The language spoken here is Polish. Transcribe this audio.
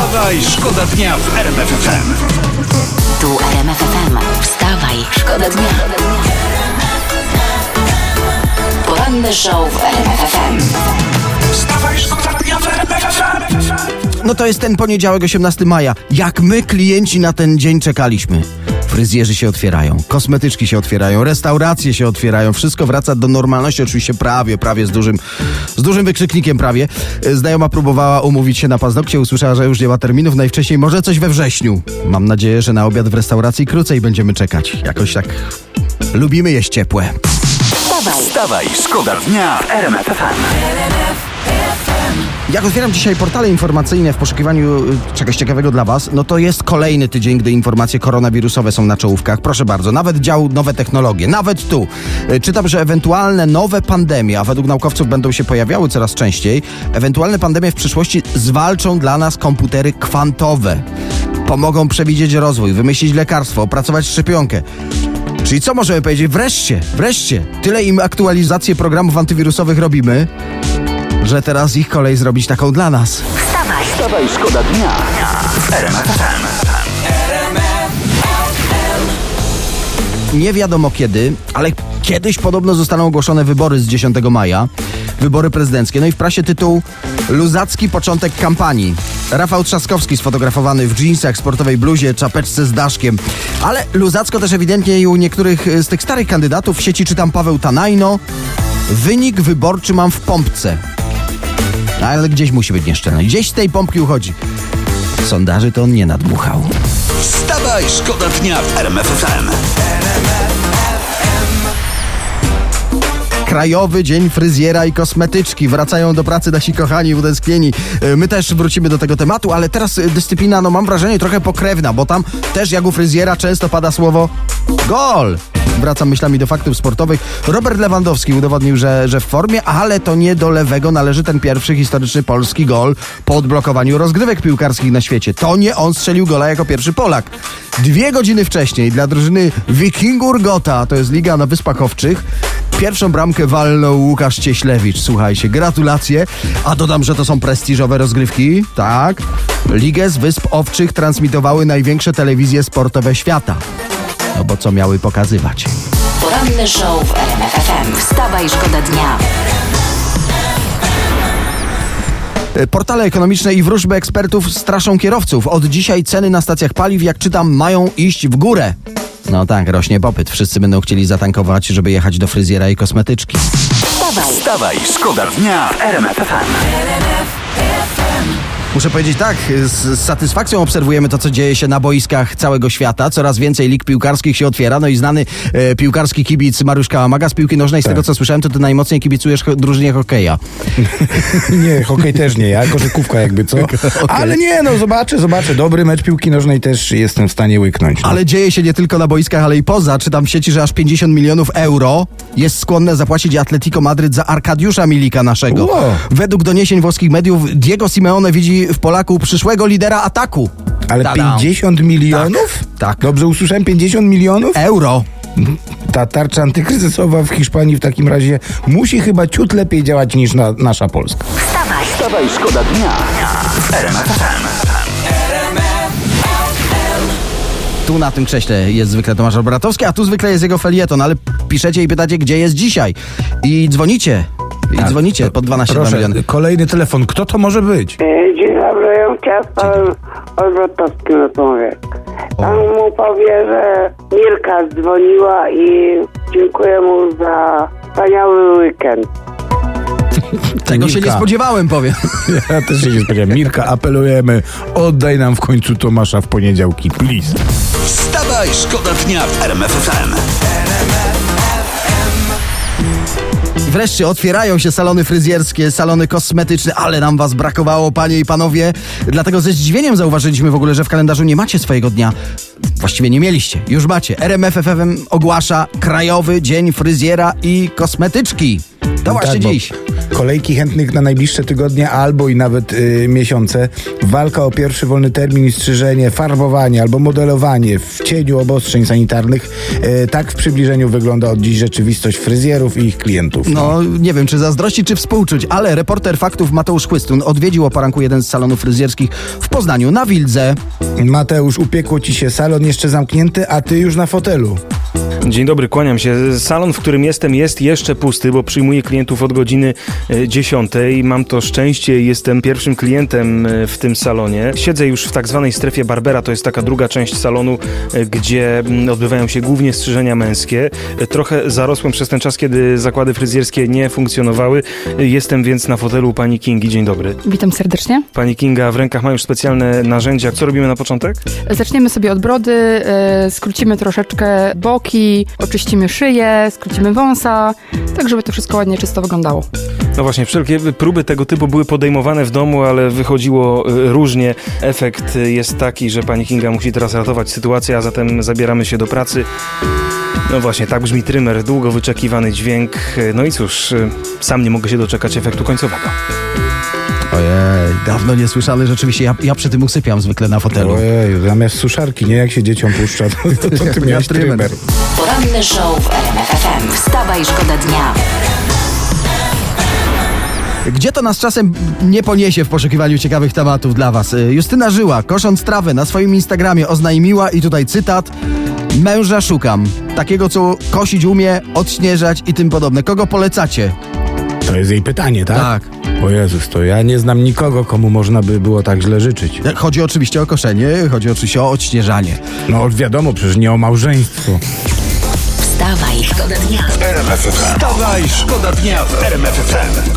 Wstawaj, szkoda dnia w RMF FM. Tu RMF FM. Wstawaj, szkoda dnia. Poranny show w RMF FM. Wstawaj, szkoda dnia w RMF FM. No to jest ten poniedziałek, 18 maja. Jak my, klienci, na ten dzień czekaliśmy. Fryzjerzy się otwierają, kosmetyczki się otwierają, restauracje się otwierają, wszystko wraca do normalności, oczywiście prawie, prawie z dużym, z dużym wykrzyknikiem prawie. E, Znajoma próbowała umówić się na paznokcie, usłyszała, że już nie ma terminów, najwcześniej może coś we wrześniu. Mam nadzieję, że na obiad w restauracji krócej będziemy czekać. Jakoś tak lubimy jeść ciepłe. Wstawaj, Wstawaj, szkoda dnia w RMF. Jak otwieram dzisiaj portale informacyjne w poszukiwaniu y, czegoś ciekawego dla Was, no to jest kolejny tydzień, gdy informacje koronawirusowe są na czołówkach. Proszę bardzo, nawet dział nowe technologie, nawet tu. Y, Czytam, że ewentualne nowe pandemie, a według naukowców będą się pojawiały coraz częściej, ewentualne pandemie w przyszłości zwalczą dla nas komputery kwantowe. Pomogą przewidzieć rozwój, wymyślić lekarstwo, opracować szczepionkę. Czyli co możemy powiedzieć? Wreszcie, wreszcie. Tyle im aktualizację programów antywirusowych robimy, że teraz ich kolej zrobić taką dla nas. wstawaj, Wstawaj, szkoda dnia RMF. Nie wiadomo kiedy, ale kiedyś podobno zostaną ogłoszone wybory z 10 maja. Wybory prezydenckie. No i w prasie tytuł Luzacki początek kampanii. Rafał Trzaskowski sfotografowany w dżinsach, sportowej bluzie, czapeczce z daszkiem. Ale luzacko też ewidentnie i u niektórych z tych starych kandydatów w sieci czytam Paweł Tanajno. Wynik wyborczy mam w pompce. Ale gdzieś musi być nieszczelny. Gdzieś z tej pompki uchodzi. Sondaży to on nie nadmuchał. Wstawaj, szkoda dnia w RMF FM. Krajowy Dzień Fryzjera i Kosmetyczki. Wracają do pracy nasi kochani, utęsknieni. E, My też wrócimy do tego tematu, ale teraz e, dyscyplina, no mam wrażenie, trochę pokrewna, bo tam też jak u fryzjera często pada słowo gol. Wracam myślami do faktów sportowych. Robert Lewandowski udowodnił, że, że w formie, ale to nie do lewego należy ten pierwszy historyczny polski gol po odblokowaniu rozgrywek piłkarskich na świecie. To nie on strzelił gola jako pierwszy Polak. Dwie godziny wcześniej dla drużyny Wikingur Gota, to jest liga na Wyspach Owczych, Pierwszą bramkę walnął Łukasz Cieślewicz. Słuchajcie, gratulacje. A dodam, że to są prestiżowe rozgrywki. Tak. Ligę z Wysp Owczych transmitowały największe telewizje sportowe świata. No bo co miały pokazywać? Poranny show w RMF FM. Wstawaj, szkoda dnia. E, Portale ekonomiczne i wróżby ekspertów straszą kierowców. Od dzisiaj ceny na stacjach paliw, jak czytam, mają iść w górę. No tak, rośnie popyt. Wszyscy będą chcieli zatankować, żeby jechać do fryzjera i kosmetyczki. Wstawaj, Wstawaj, szkoda dnia w RMF FM. Muszę powiedzieć tak, z, satysfakcją obserwujemy to, co dzieje się na boiskach całego świata. Coraz więcej lig piłkarskich się otwiera. No i znany e, piłkarski kibic Mariusz Kałamaga z piłki nożnej, z tego co słyszałem, to ty najmocniej kibicujesz drużynie hokeja. Nie, hokej też nie, ja koszykówka jakby co. Ale nie, no zobaczę, zobaczę. Dobry mecz piłki nożnej też jestem w stanie łyknąć. No. Ale dzieje się nie tylko na boiskach, ale i poza. Czytam w sieci, że aż 50 milionów euro jest skłonne zapłacić Atletico Madryt za Arkadiusza Milika naszego. Wow. Według doniesień włoskich mediów Diego Simeone widzi w Polaku przyszłego lidera ataku. Ale Tada. 50 milionów? tak. Dobrze usłyszałem 50 milionów? Euro. Ta tarcza antykryzysowa w Hiszpanii w takim razie musi chyba ciut lepiej działać niż na, nasza Polska. wstawaj, Wstawaj, szkoda dnia. Tu na tym krześle jest zwykle Tomasz Obratowski, a tu zwykle jest jego felieton, ale piszecie i pytacie, gdzie jest dzisiaj. I dzwonicie. I dzwonicie pod 12 Proszę, miliony. kolejny telefon. Kto to może być? Chciałem z panem Odwrotowskim rozmawiać. Pan mu powie, że Mirka dzwoniła i dziękuję mu za wspaniały weekend. Tego się nie spodziewałem, powiem. Ja też się nie spodziewałem. Mirka, apelujemy, oddaj nam w końcu Tomasza w poniedziałki, please. Wstawaj, szkoda dnia w RMF Wreszcie otwierają się salony fryzjerskie, salony kosmetyczne, ale nam was brakowało, panie i panowie. Dlatego ze zdziwieniem zauważyliśmy w ogóle, że w kalendarzu nie macie swojego dnia. Właściwie nie mieliście. Już macie. RMF FM ogłasza Krajowy Dzień Fryzjera i Kosmetyczki. To właśnie Tak, dziś. Kolejki chętnych na najbliższe tygodnie albo i nawet y, miesiące. Walka o pierwszy wolny termin i strzyżenie, farbowanie albo modelowanie w cieniu obostrzeń sanitarnych. Y, tak w przybliżeniu wygląda od dziś rzeczywistość fryzjerów i ich klientów. No, nie wiem, czy zazdrości, czy współczuć, ale reporter faktów Mateusz Chłystun odwiedził o poranku jeden z salonów fryzjerskich w Poznaniu na Wildze. Mateusz, upiekło ci się salon jeszcze zamknięty, a ty już na fotelu. Dzień dobry, kłaniam się. Salon, w którym jestem, jest jeszcze pusty, bo przyjmuję klientów od godziny e, 10. Mam to szczęście i jestem pierwszym klientem e, w tym salonie. Siedzę już w tak zwanej strefie Barbera, to jest taka druga część salonu, e, gdzie mm, odbywają się głównie strzyżenia męskie. E, Trochę zarosłem przez ten czas, kiedy zakłady fryzjerskie nie funkcjonowały. E, Jestem więc na fotelu pani Kingi. Dzień dobry. Witam serdecznie. Pani Kinga w rękach ma już specjalne narzędzia. Co robimy na początek? Zaczniemy sobie od brody, e, skrócimy troszeczkę boki, oczyścimy szyję, skrócimy wąsa, tak żeby to wszystko ładnie czysto wyglądało. No właśnie, wszelkie próby tego typu były podejmowane w domu, ale wychodziło y, różnie. Efekt y, jest taki, że pani Kinga musi teraz ratować sytuację, a zatem zabieramy się do pracy. No właśnie, tak brzmi trymer, długo wyczekiwany dźwięk. Y, No i cóż, sam nie mogę się doczekać efektu końcowego. Ojej, dawno nie słyszany rzeczywiście. Ja, ja przy tym usypiam zwykle na fotelu. Ojej, zamiast suszarki, nie jak się dzieciom puszcza, to, to, to ty Ja miałeś trymer. Poranny show w RMFFM. Wstawaj, szkoda dnia. Gdzie to nas czasem nie poniesie w poszukiwaniu ciekawych tematów dla Was? Y, Justyna Żyła, kosząc trawę na swoim Instagramie, oznajmiła i tutaj cytat. Męża szukam. Takiego, co kosić umie, odśnieżać i tym podobne. Kogo polecacie? To jest jej pytanie, tak? Tak. O Jezus, to ja nie znam nikogo, komu można by było tak źle życzyć. Chodzi oczywiście o koszenie, chodzi oczywiście o odśnieżanie. No wiadomo, przecież nie o małżeństwo. Wstawaj, szkoda dnia. RMF FM. Wstawaj, szkoda dnia w RMF FM.